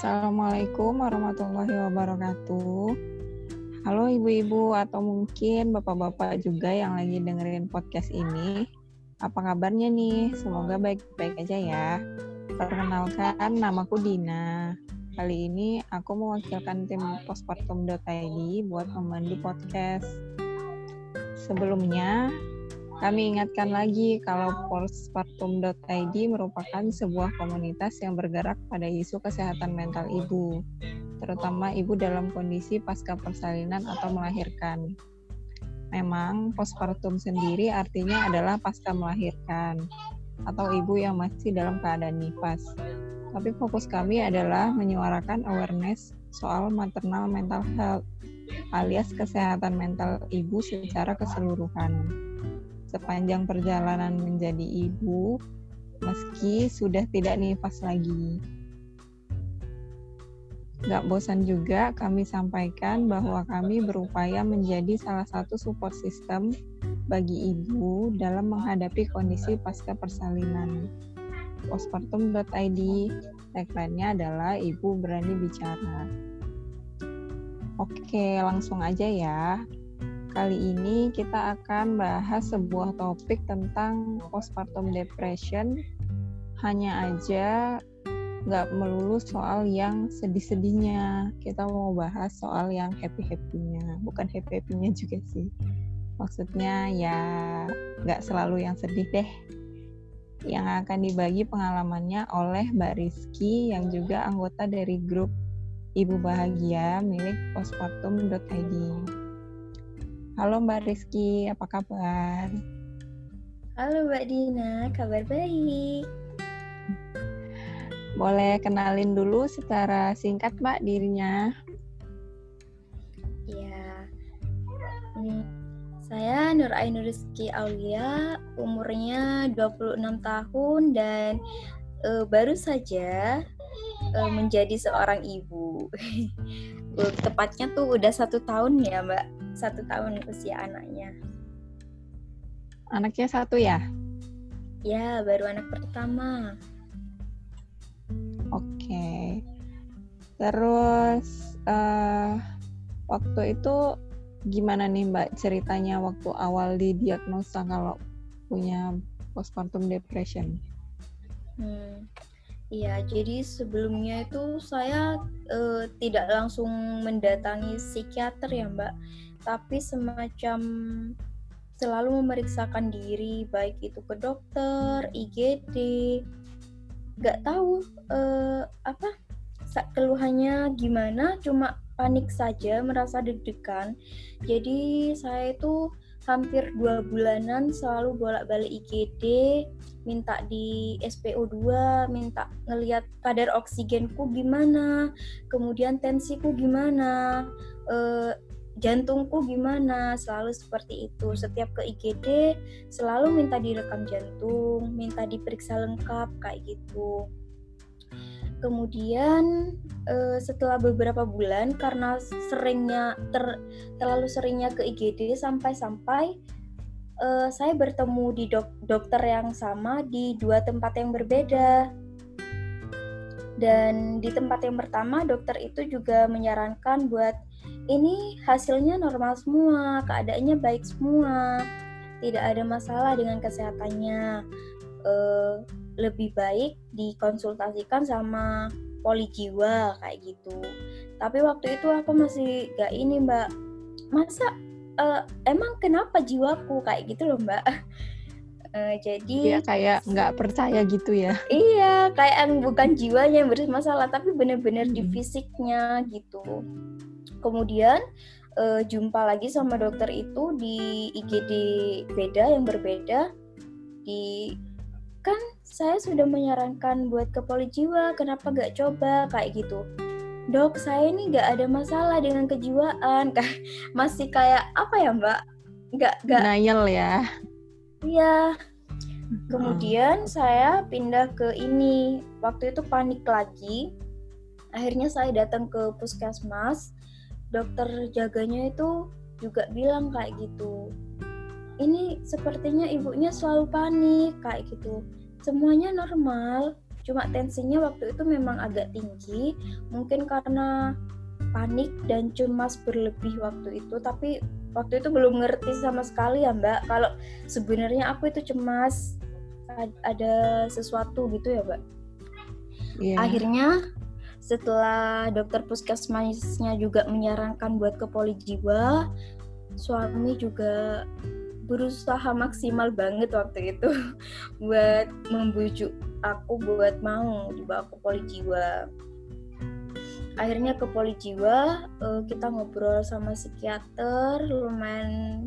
Assalamualaikum warahmatullahi wabarakatuh. Halo ibu-ibu atau mungkin bapak-bapak juga yang lagi dengerin podcast ini. Apa kabarnya nih? Semoga baik-baik aja ya. Perkenalkan, namaku Dina. Kali ini aku mewakilkan tim postpartum.id buat memandu podcast. Sebelumnya, kami ingatkan lagi kalau postpartum.id merupakan sebuah komunitas yang bergerak pada isu kesehatan mental ibu, terutama ibu dalam kondisi pasca persalinan atau melahirkan. Memang postpartum sendiri artinya adalah pasca melahirkan atau ibu yang masih dalam keadaan nifas. Tapi fokus kami adalah menyuarakan awareness soal maternal mental health alias kesehatan mental ibu secara keseluruhan sepanjang perjalanan menjadi ibu, meski sudah tidak nifas lagi. Gak bosan juga kami sampaikan bahwa kami berupaya menjadi salah satu support system bagi ibu dalam menghadapi kondisi pasca persalinan. Postpartum.id tagline-nya adalah Ibu Berani Bicara. Oke, langsung aja ya. Kali ini kita akan bahas sebuah topik tentang postpartum depression. Hanya aja nggak melulu soal yang sedih-sedihnya. Kita mau bahas soal yang happy-happynya. Bukan happy-happynya juga sih. Maksudnya ya nggak selalu yang sedih deh. Yang akan dibagi pengalamannya oleh Mbak Rizky yang juga anggota dari grup Ibu Bahagia milik postpartum.id. Halo Mbak Rizky, apa kabar? Halo Mbak Dina, kabar baik. Boleh kenalin dulu secara singkat Mbak dirinya? Ya, hmm, saya Nur Ainur Rizky Aulia, umurnya 26 tahun dan uh, baru saja uh, menjadi seorang ibu. Tepatnya tuh udah satu tahun ya Mbak satu tahun usia anaknya. Anaknya satu ya? Ya, baru anak pertama. Oke. Terus uh, waktu itu gimana nih Mbak ceritanya waktu awal didiagnosa kalau punya postpartum depression? Hmm. Iya, jadi sebelumnya itu saya uh, tidak langsung mendatangi psikiater ya, Mbak tapi semacam selalu memeriksakan diri baik itu ke dokter, IGD, nggak tahu uh, apa keluhannya gimana, cuma panik saja, merasa deg-degan. Jadi saya itu hampir dua bulanan selalu bolak-balik IGD, minta di SPO2, minta ngeliat kadar oksigenku gimana, kemudian tensiku gimana, uh, jantungku gimana? Selalu seperti itu. Setiap ke IGD selalu minta direkam jantung minta diperiksa lengkap kayak gitu. Kemudian uh, setelah beberapa bulan karena seringnya ter, terlalu seringnya ke IGD sampai-sampai uh, saya bertemu di dok, dokter yang sama di dua tempat yang berbeda. Dan di tempat yang pertama dokter itu juga menyarankan buat ini hasilnya normal semua, keadaannya baik semua, tidak ada masalah dengan kesehatannya. Uh, lebih baik dikonsultasikan sama poli jiwa kayak gitu. Tapi waktu itu aku masih gak ini mbak, masa uh, emang kenapa jiwaku kayak gitu loh mbak? Uh, jadi ya kayak nggak percaya gitu ya iya kayak bukan jiwanya yang bermasalah tapi benar-benar hmm. di fisiknya gitu kemudian uh, jumpa lagi sama dokter itu di IGD beda yang berbeda. Di kan saya sudah menyarankan buat ke poli jiwa kenapa gak coba kayak gitu. Dok saya ini gak ada masalah dengan kejiwaan. Masih kayak apa ya mbak? Gak gak Denial ya. Iya. Kemudian saya pindah ke ini. Waktu itu panik lagi. Akhirnya saya datang ke puskesmas dokter jaganya itu juga bilang kayak gitu. Ini sepertinya ibunya selalu panik kayak gitu. Semuanya normal cuma tensinya waktu itu memang agak tinggi. Mungkin karena panik dan cemas berlebih waktu itu tapi waktu itu belum ngerti sama sekali ya mbak. Kalau sebenarnya aku itu cemas ada sesuatu gitu ya mbak. Yeah. akhirnya setelah dokter puskesmasnya juga menyarankan buat ke poli jiwa suami juga berusaha maksimal banget waktu itu buat membujuk aku buat mau dibawa ke poli jiwa akhirnya ke poli jiwa uh, kita ngobrol sama psikiater lumayan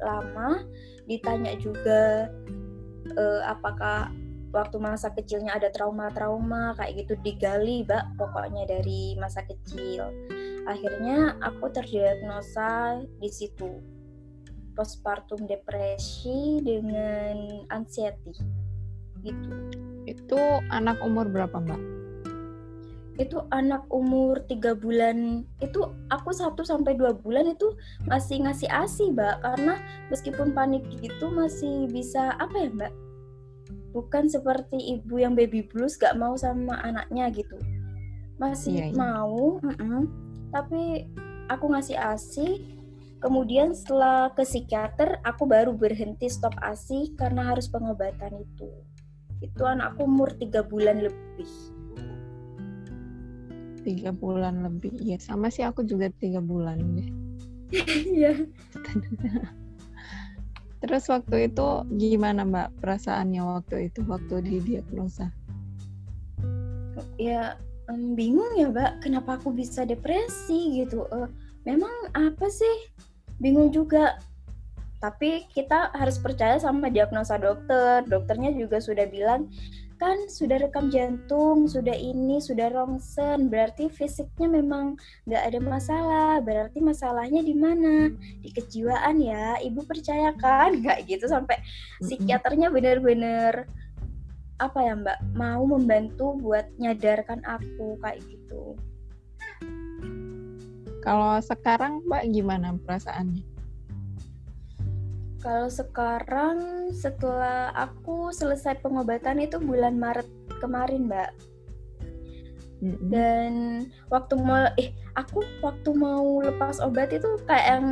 lama ditanya juga uh, apakah waktu masa kecilnya ada trauma-trauma kayak gitu digali mbak pokoknya dari masa kecil. Akhirnya aku terdiagnosa di situ postpartum depresi dengan anxiety gitu. Itu anak umur berapa mbak? Itu anak umur tiga bulan. Itu aku satu sampai dua bulan itu masih ngasih asi mbak karena meskipun panik gitu masih bisa apa ya mbak bukan seperti ibu yang baby blues gak mau sama anaknya gitu masih iya, iya. mau mm -mm, tapi aku ngasih asi Kemudian setelah ke psikiater, aku baru berhenti stop ASI karena harus pengobatan itu. Itu anakku umur tiga bulan lebih. Tiga bulan lebih, ya sama sih aku juga tiga bulan deh. Iya. Terus waktu itu gimana Mbak perasaannya waktu itu waktu didiagnosa? Ya um, bingung ya Mbak, kenapa aku bisa depresi gitu. Uh, memang apa sih bingung juga tapi kita harus percaya sama diagnosa dokter dokternya juga sudah bilang kan sudah rekam jantung sudah ini sudah rongsen berarti fisiknya memang nggak ada masalah. Berarti masalahnya di mana? Di kejiwaan ya. Ibu percaya kan? Nggak gitu sampai psikiaternya bener-bener apa ya mbak? Mau membantu buat nyadarkan aku kayak gitu. Kalau sekarang Mbak gimana perasaannya? Kalau sekarang setelah aku selesai pengobatan itu bulan Maret kemarin, Mbak. Mm-hmm. Dan waktu mau eh aku waktu mau lepas obat itu kayak yang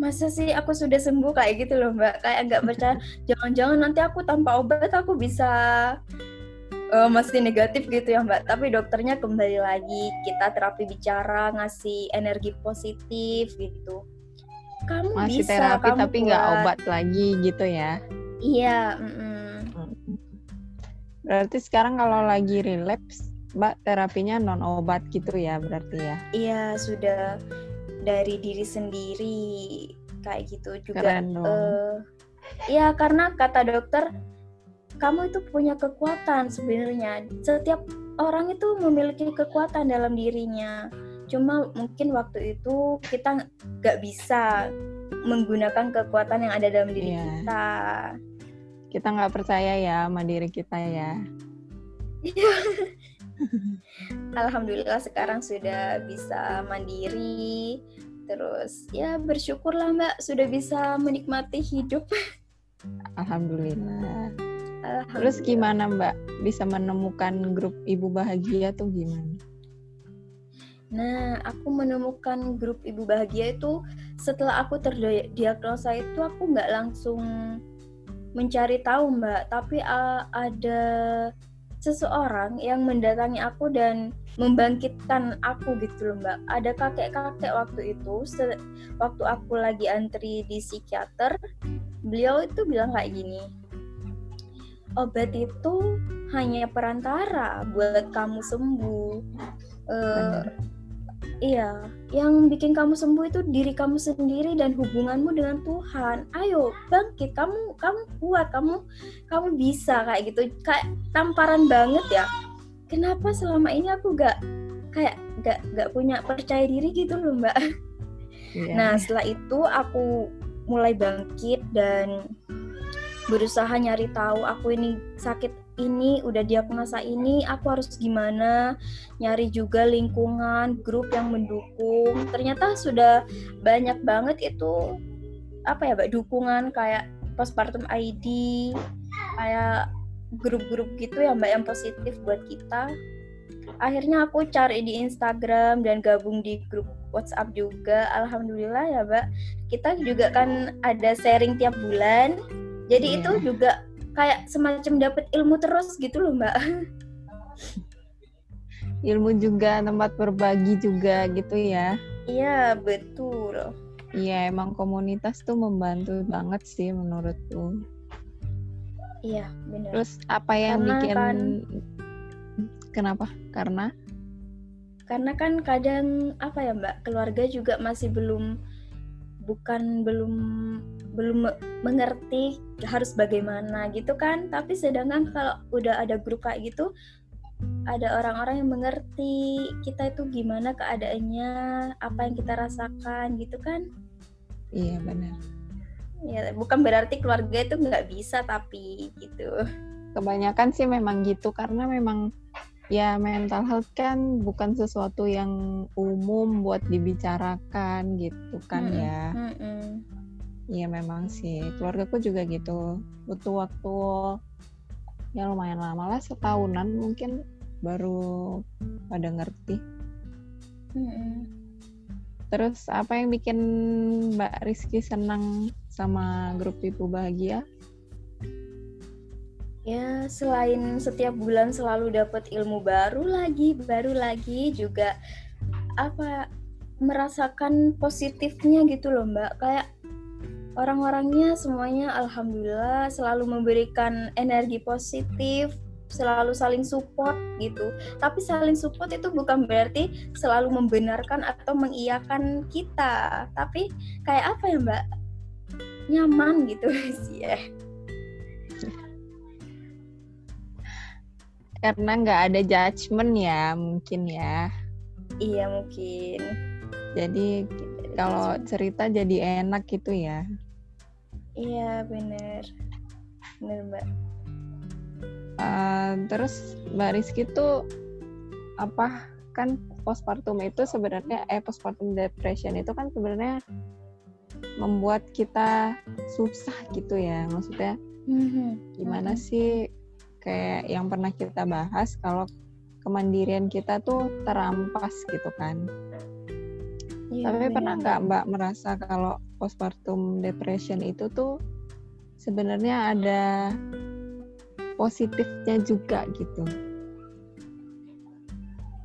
masa sih aku sudah sembuh kayak gitu loh mbak kayak nggak percaya jangan-jangan nanti aku tanpa obat aku bisa uh, masih negatif gitu ya Mbak. Tapi dokternya kembali lagi kita terapi bicara ngasih energi positif gitu. Kamu masih bisa, terapi kamu tapi nggak obat lagi gitu ya? Iya. Mm -mm. Berarti sekarang kalau lagi relapse, Mbak terapinya non obat gitu ya berarti ya? Iya sudah dari diri sendiri kayak gitu juga. Keren dong. Uh, ya karena kata dokter kamu itu punya kekuatan sebenarnya. Setiap orang itu memiliki kekuatan dalam dirinya. Cuma mungkin waktu itu kita nggak bisa menggunakan kekuatan yang ada dalam diri yeah. kita. Kita nggak percaya ya sama diri kita ya. Alhamdulillah sekarang sudah bisa mandiri. Terus ya bersyukurlah Mbak sudah bisa menikmati hidup. Alhamdulillah. Terus gimana Mbak bisa menemukan grup ibu bahagia tuh gimana? Nah, aku menemukan grup ibu bahagia itu setelah aku terdiagnosa itu aku nggak langsung mencari tahu Mbak, tapi uh, ada seseorang yang mendatangi aku dan membangkitkan aku gitu loh Mbak. Ada kakek-kakek waktu itu, waktu aku lagi antri di psikiater, beliau itu bilang kayak gini, obat itu hanya perantara buat kamu sembuh. Uh, iya, yang bikin kamu sembuh itu diri kamu sendiri dan hubunganmu dengan Tuhan. Ayo bangkit, kamu kamu kuat, kamu kamu bisa kayak gitu. Kayak tamparan banget ya. Kenapa selama ini aku gak kayak gak gak punya percaya diri gitu loh mbak. Yeah. Nah setelah itu aku mulai bangkit dan berusaha nyari tahu aku ini sakit ini udah diagnosa ini aku harus gimana? Nyari juga lingkungan grup yang mendukung. Ternyata sudah banyak banget itu apa ya mbak dukungan kayak postpartum ID kayak grup-grup gitu ya mbak yang positif buat kita. Akhirnya aku cari di Instagram dan gabung di grup WhatsApp juga. Alhamdulillah ya mbak kita juga kan ada sharing tiap bulan jadi yeah. itu juga kayak semacam dapat ilmu terus gitu loh mbak. Ilmu juga tempat berbagi juga gitu ya. Iya betul. Iya emang komunitas tuh membantu banget sih menurutku. Iya benar terus apa yang Karena bikin kan, kenapa? Karena? Karena kan kadang apa ya mbak keluarga juga masih belum bukan belum belum mengerti harus bagaimana gitu kan. Tapi sedangkan kalau udah ada grup kayak gitu ada orang-orang yang mengerti kita itu gimana keadaannya apa yang kita rasakan gitu kan. Iya benar. Ya bukan berarti keluarga itu nggak bisa tapi gitu. Kebanyakan sih memang gitu karena memang ya mental health kan bukan sesuatu yang umum buat dibicarakan gitu kan hmm, ya iya memang sih. Keluargaku juga gitu. Butuh waktu ya lumayan lama lah setahunan mungkin baru pada ngerti. Hmm. terus apa yang bikin Mbak Rizky senang sama grup Ibu Bahagia? Ya selain setiap bulan selalu dapat ilmu baru lagi baru lagi juga apa merasakan positifnya gitu loh mbak. Kayak orang-orangnya semuanya alhamdulillah selalu memberikan energi positif selalu saling support gitu. Tapi saling support itu bukan berarti selalu membenarkan atau mengiyakan kita. Tapi kayak apa ya mbak? Nyaman gitu sih ya. Karena nggak ada judgement ya mungkin ya. Iya mungkin. Jadi kalau cerita jadi enak gitu ya iya bener bener mbak uh, terus mbak Rizky tuh apa kan postpartum itu sebenarnya eh postpartum depression itu kan sebenarnya membuat kita susah gitu ya maksudnya mm-hmm. gimana mm-hmm. sih kayak yang pernah kita bahas kalau kemandirian kita tuh terampas gitu kan. Iya, Tapi pernah nggak Mbak merasa kalau postpartum depression itu tuh sebenarnya ada positifnya juga gitu?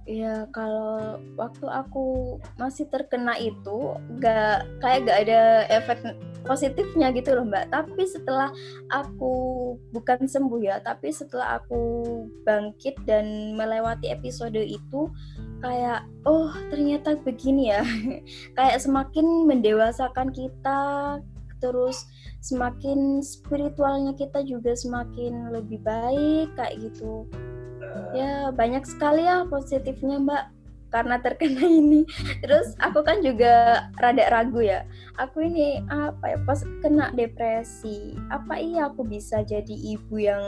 Ya kalau waktu aku masih terkena itu gak kayak gak ada efek positifnya gitu loh mbak. Tapi setelah aku bukan sembuh ya, tapi setelah aku bangkit dan melewati episode itu kayak oh ternyata begini ya. kayak semakin mendewasakan kita, terus semakin spiritualnya kita juga semakin lebih baik kayak gitu ya banyak sekali ya positifnya mbak. Karena terkena ini. Terus aku kan juga rada ragu ya. Aku ini apa ya pas kena depresi. Apa iya aku bisa jadi ibu yang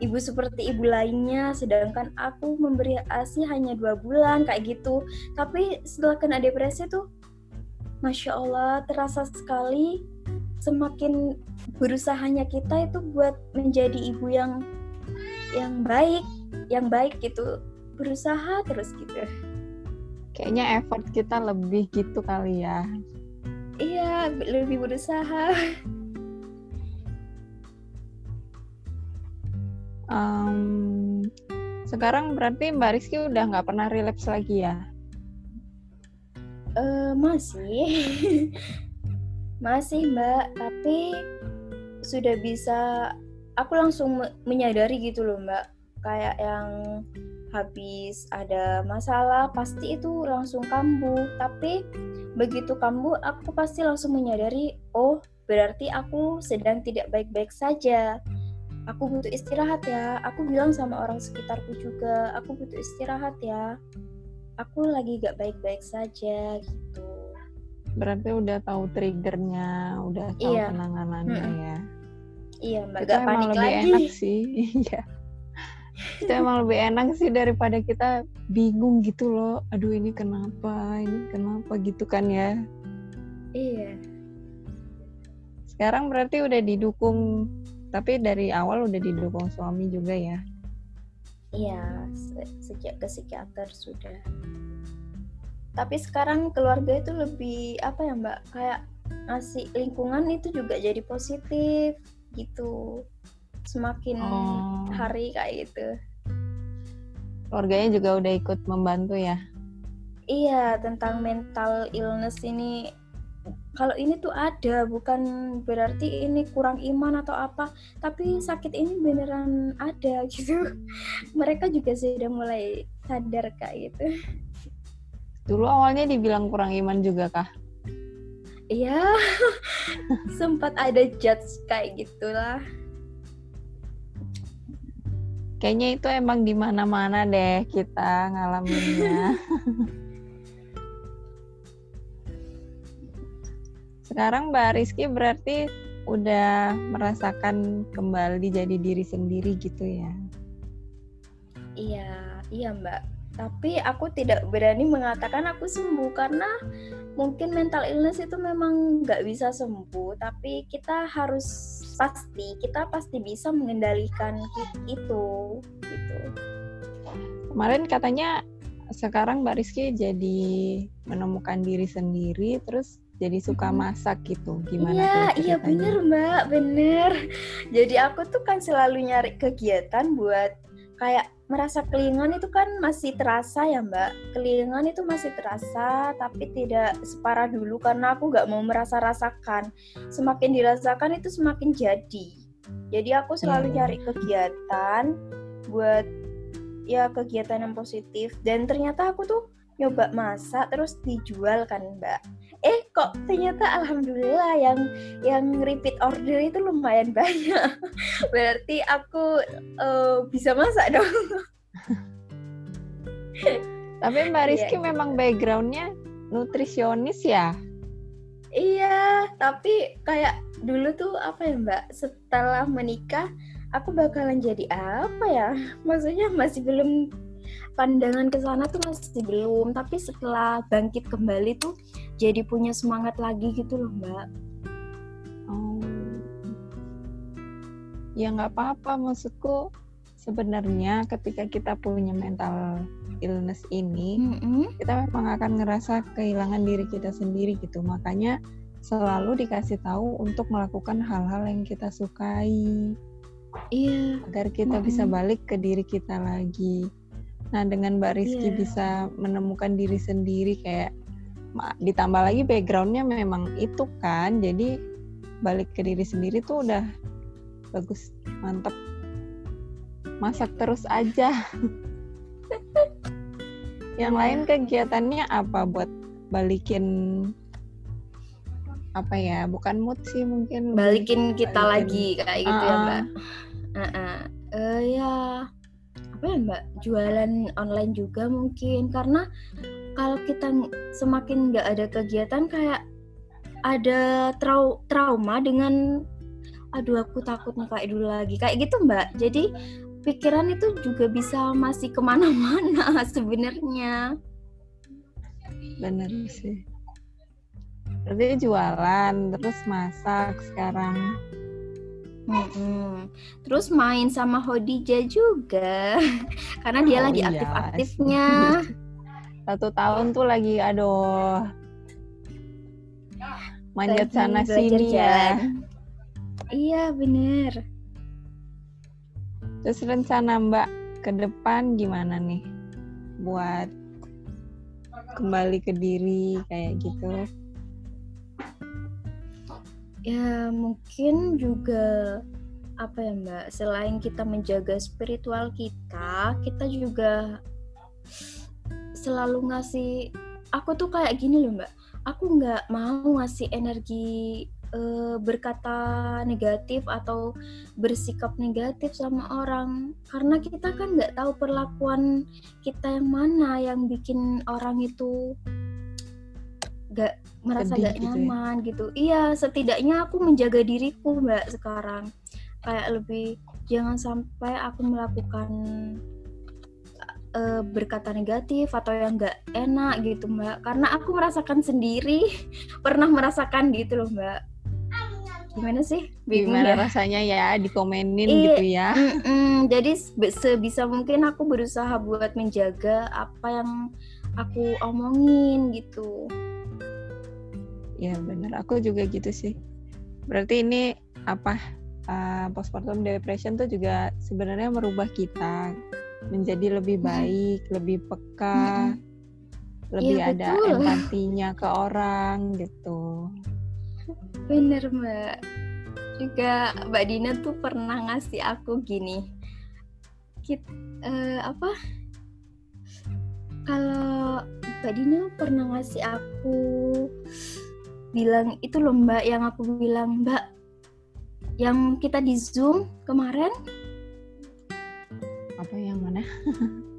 ibu seperti ibu lainnya sedangkan aku memberi asi hanya dua bulan kayak gitu. Tapi setelah kena depresi tuh masya allah terasa sekali semakin berusahanya kita itu buat menjadi ibu yang yang baik yang baik gitu berusaha terus gitu. Kayaknya effort kita lebih gitu kali ya. Iya lebih berusaha. Um, sekarang berarti Mbak Rizky udah nggak pernah relapse lagi ya? Uh, masih. Masih Mbak. Tapi sudah bisa aku langsung menyadari gitu loh Mbak kayak yang habis ada masalah pasti itu langsung kambuh. Tapi begitu kambuh aku pasti langsung menyadari oh berarti aku sedang tidak baik-baik saja. Aku butuh istirahat ya. Aku bilang sama orang sekitarku juga aku butuh istirahat ya. Aku lagi gak baik-baik saja gitu. Berarti udah tahu triggernya udah tahu iya. penanganannya hmm. ya. Iya mbak. Gak panik lebih lagi. enak sih. Iya itu emang lebih enak sih daripada kita bingung gitu loh. Aduh ini kenapa? Ini kenapa gitu kan ya? Iya. Sekarang berarti udah didukung tapi dari awal udah didukung suami juga ya? Iya se sejak ke psikiater sudah. Tapi sekarang keluarga itu lebih apa ya mbak? Kayak ngasih lingkungan itu juga jadi positif gitu semakin oh. hari kayak gitu. Keluarganya juga udah ikut membantu ya? Iya tentang mental illness ini. Kalau ini tuh ada bukan berarti ini kurang iman atau apa tapi sakit ini beneran ada gitu. Mereka juga sudah mulai sadar kak gitu. Dulu awalnya dibilang kurang iman juga kah? Iya sempat ada judge kayak gitulah kayaknya itu emang di mana-mana deh kita ngalaminnya Sekarang Mbak Rizky berarti udah merasakan kembali jadi diri sendiri gitu ya? Iya, iya Mbak. Tapi aku tidak berani mengatakan aku sembuh karena mungkin mental illness itu memang nggak bisa sembuh. Tapi kita harus pasti, kita pasti bisa mengendalikan itu, gitu. Kemarin katanya sekarang Mbak Rizky jadi menemukan diri sendiri, terus jadi suka masak gitu gimana iya iya bener mbak bener jadi aku tuh kan selalu nyari kegiatan buat kayak merasa kelingan itu kan masih terasa ya mbak. Kelingan itu masih terasa tapi tidak separah dulu karena aku nggak mau merasa rasakan semakin dirasakan itu semakin jadi. Jadi aku selalu hmm. nyari kegiatan buat ya kegiatan yang positif. Dan ternyata aku tuh nyoba masak terus dijual kan mbak eh kok ternyata alhamdulillah yang yang repeat order itu lumayan banyak. Berarti aku uh, bisa masak dong. Tapi mbak Rizky yeah. memang backgroundnya nutrisionis ya? Iya tapi kayak dulu tuh apa ya mbak? Setelah menikah aku bakalan jadi apa ya? Maksudnya masih belum pandangan ke sana tuh masih belum tapi setelah bangkit kembali tuh jadi punya semangat lagi gitu loh mbak. Oh. Ya nggak apa-apa maksudku sebenarnya ketika kita punya mental illness ini mm-hmm. kita memang akan ngerasa kehilangan diri kita sendiri gitu. Makanya selalu dikasih tahu untuk melakukan hal-hal yang kita sukai. Iya. Agar kita mm-hmm. bisa balik ke diri kita lagi Nah, dengan Mbak Rizky yeah. bisa menemukan diri sendiri kayak ditambah lagi backgroundnya memang itu kan, jadi balik ke diri sendiri tuh udah bagus, mantep. Masak terus aja. Yang lain iya. kegiatannya apa buat balikin apa ya? Bukan mood sih mungkin. Balikin kita balikin. lagi kayak gitu uh, ya, Mbak. Uh, uh. Uh, ya apa ya mbak? Jualan online juga mungkin. Karena kalau kita semakin nggak ada kegiatan kayak ada trau trauma dengan aduh aku takut kayak dulu lagi. Kayak gitu mbak. Jadi pikiran itu juga bisa masih ke mana-mana sebenarnya. Bener sih. Berarti jualan terus masak sekarang Hmm. Terus main sama Hodija juga, karena dia oh, lagi iya. aktif-aktifnya. Satu tahun tuh lagi, aduh, manjat sana sini ya. Iya bener. Terus rencana Mbak ke depan gimana nih, buat kembali ke diri kayak gitu? Ya mungkin juga apa ya Mbak, selain kita menjaga spiritual kita, kita juga selalu ngasih aku tuh kayak gini loh Mbak. Aku nggak mau ngasih energi uh, berkata negatif atau bersikap negatif sama orang karena kita kan nggak tahu perlakuan kita yang mana yang bikin orang itu gak merasa Sedih gak gitu ya? nyaman ya? gitu. Iya setidaknya aku menjaga diriku mbak sekarang. Kayak lebih jangan sampai aku melakukan uh, berkata negatif atau yang gak enak gitu mbak. Karena aku merasakan sendiri pernah merasakan gitu loh mbak. Gimana sih? Bingung gimana ya? rasanya ya dikomenin I, gitu ya? mm -mm, jadi sebisa mungkin aku berusaha buat menjaga apa yang aku omongin gitu ya benar aku juga gitu sih berarti ini apa uh, postpartum depression tuh juga sebenarnya merubah kita menjadi lebih baik hmm. lebih peka hmm. lebih ya, ada betul. empatinya ke orang gitu bener mbak juga mbak Dina tuh pernah ngasih aku gini Kit, uh, apa kalau Mbak Dina pernah ngasih aku bilang itu loh Mbak yang aku bilang Mbak yang kita di Zoom kemarin apa yang mana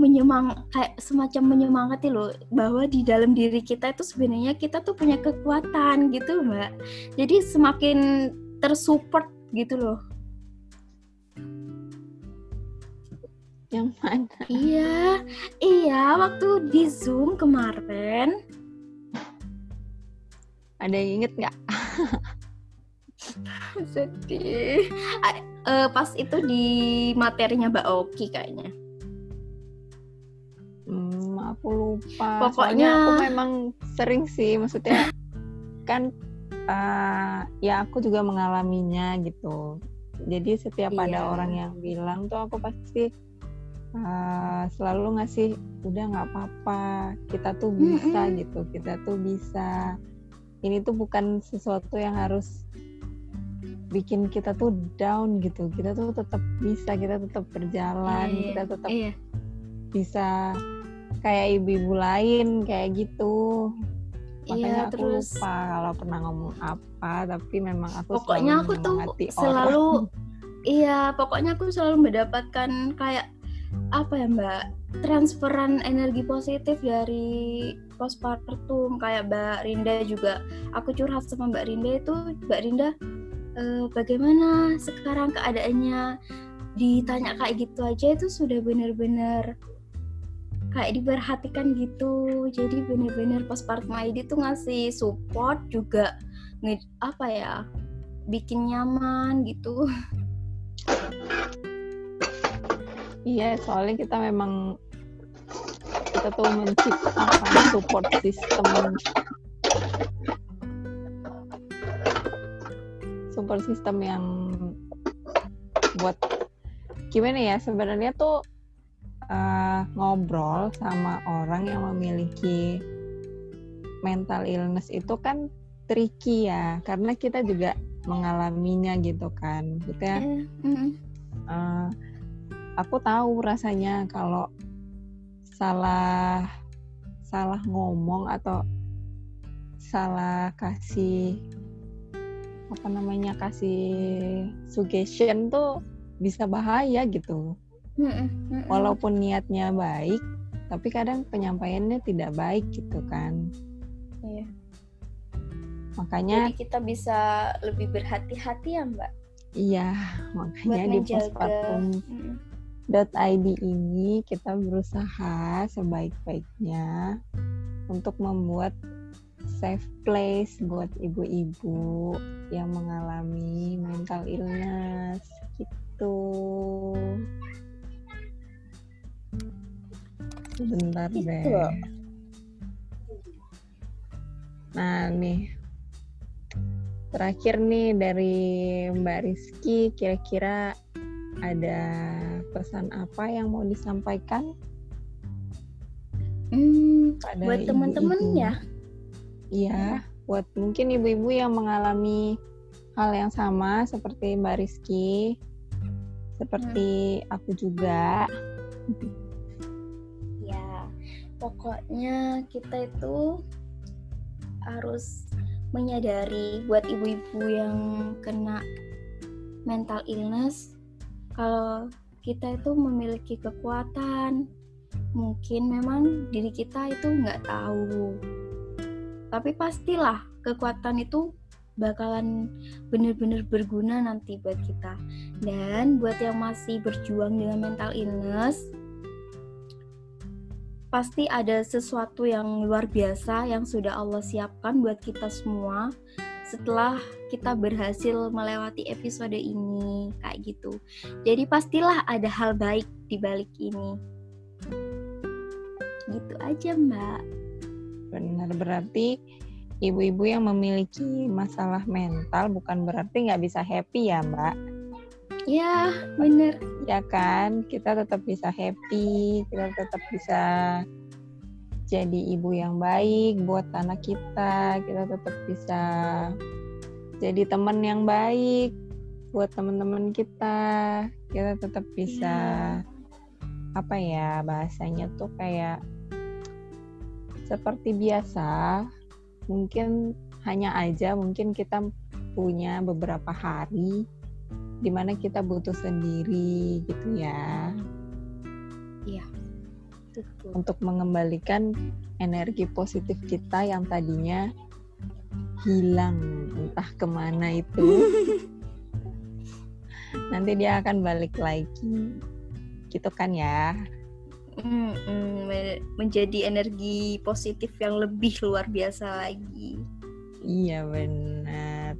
menyemang kayak semacam menyemangati loh bahwa di dalam diri kita itu sebenarnya kita tuh punya kekuatan gitu mbak jadi semakin tersupport gitu loh Yang mana? Iya, iya waktu di Zoom kemarin. Ada yang inget nggak? Sedih. Uh, pas itu di materinya Mbak Oki kayaknya. Hmm, aku lupa. Pokoknya Soalnya aku memang sering sih, maksudnya kan uh, ya aku juga mengalaminya gitu. Jadi setiap iya. ada orang yang bilang tuh aku pasti uh, selalu ngasih udah nggak apa-apa kita tuh bisa gitu kita tuh bisa ini tuh bukan sesuatu yang harus bikin kita tuh down gitu. Kita tuh tetap bisa kita tetap berjalan yeah, kita tetap yeah. bisa kayak ibu-ibu lain kayak gitu. Makanya iya, aku terus, lupa kalau pernah ngomong apa tapi memang aku pokoknya aku tuh selalu iya pokoknya aku selalu mendapatkan kayak apa ya mbak transferan energi positif dari postpartum kayak mbak Rinda juga. Aku curhat sama mbak Rinda itu mbak Rinda eh, bagaimana sekarang keadaannya? Ditanya kayak gitu aja itu sudah benar-benar kayak diperhatikan gitu. Jadi benar-benar postpartum ID tuh ngasih support juga apa ya bikin nyaman gitu. Iya, soalnya kita memang kita tuh menciptakan support system support system yang buat gimana ya sebenarnya tuh uh, ngobrol sama orang yang memiliki mental illness itu kan tricky ya karena kita juga mengalaminya gitu kan. Gitu ya uh, aku tahu rasanya kalau salah salah ngomong atau salah kasih apa namanya kasih suggestion tuh bisa bahaya gitu. Walaupun niatnya baik tapi kadang penyampaiannya tidak baik gitu kan. Iya. makanya Jadi kita bisa lebih berhati-hati ya mbak? Iya makanya di postpartum .id ini kita berusaha sebaik-baiknya untuk membuat safe place buat ibu-ibu yang mengalami mental illness gitu. Sebentar gitu. deh. Nah nih terakhir nih dari Mbak Rizky kira-kira ada pesan apa yang mau disampaikan? Hmm, Pada buat teman-teman ya? Iya, buat mungkin ibu-ibu yang mengalami hal yang sama seperti Mbak Rizky, seperti hmm. aku juga. Ya, pokoknya kita itu harus menyadari buat ibu-ibu yang kena mental illness kalau kita itu memiliki kekuatan mungkin memang diri kita itu nggak tahu. Tapi pastilah kekuatan itu bakalan benar-benar berguna nanti buat kita. Dan buat yang masih berjuang dengan mental illness pasti ada sesuatu yang luar biasa yang sudah Allah siapkan buat kita semua setelah kita berhasil melewati episode ini kayak gitu. Jadi pastilah ada hal baik di balik ini. Gitu aja, Mbak. Benar berarti ibu-ibu yang memiliki masalah mental bukan berarti nggak bisa happy ya, Mbak? Ya, bener. Ya kan, kita tetap bisa happy, kita tetap bisa jadi ibu yang baik buat anak kita, kita tetap bisa jadi teman yang baik buat teman-teman kita, kita tetap bisa ya. apa ya bahasanya tuh kayak seperti biasa mungkin hanya aja mungkin kita punya beberapa hari di mana kita butuh sendiri gitu ya. Iya. Untuk mengembalikan energi positif kita yang tadinya hilang entah ke mana itu. Nanti dia akan balik lagi. Gitu kan ya mm, menjadi energi positif yang lebih luar biasa lagi. Iya benar.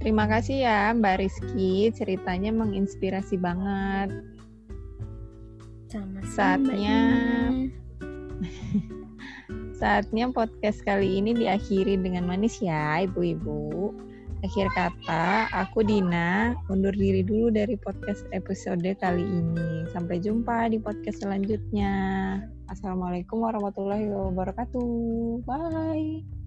Terima kasih ya Mbak Rizky, ceritanya menginspirasi banget. Sama-sama. Saatnya Saatnya podcast kali ini diakhiri dengan manis ya, ibu-ibu. Akhir kata, aku Dina undur diri dulu dari podcast episode kali ini. Sampai jumpa di podcast selanjutnya. Assalamualaikum warahmatullahi wabarakatuh. Bye.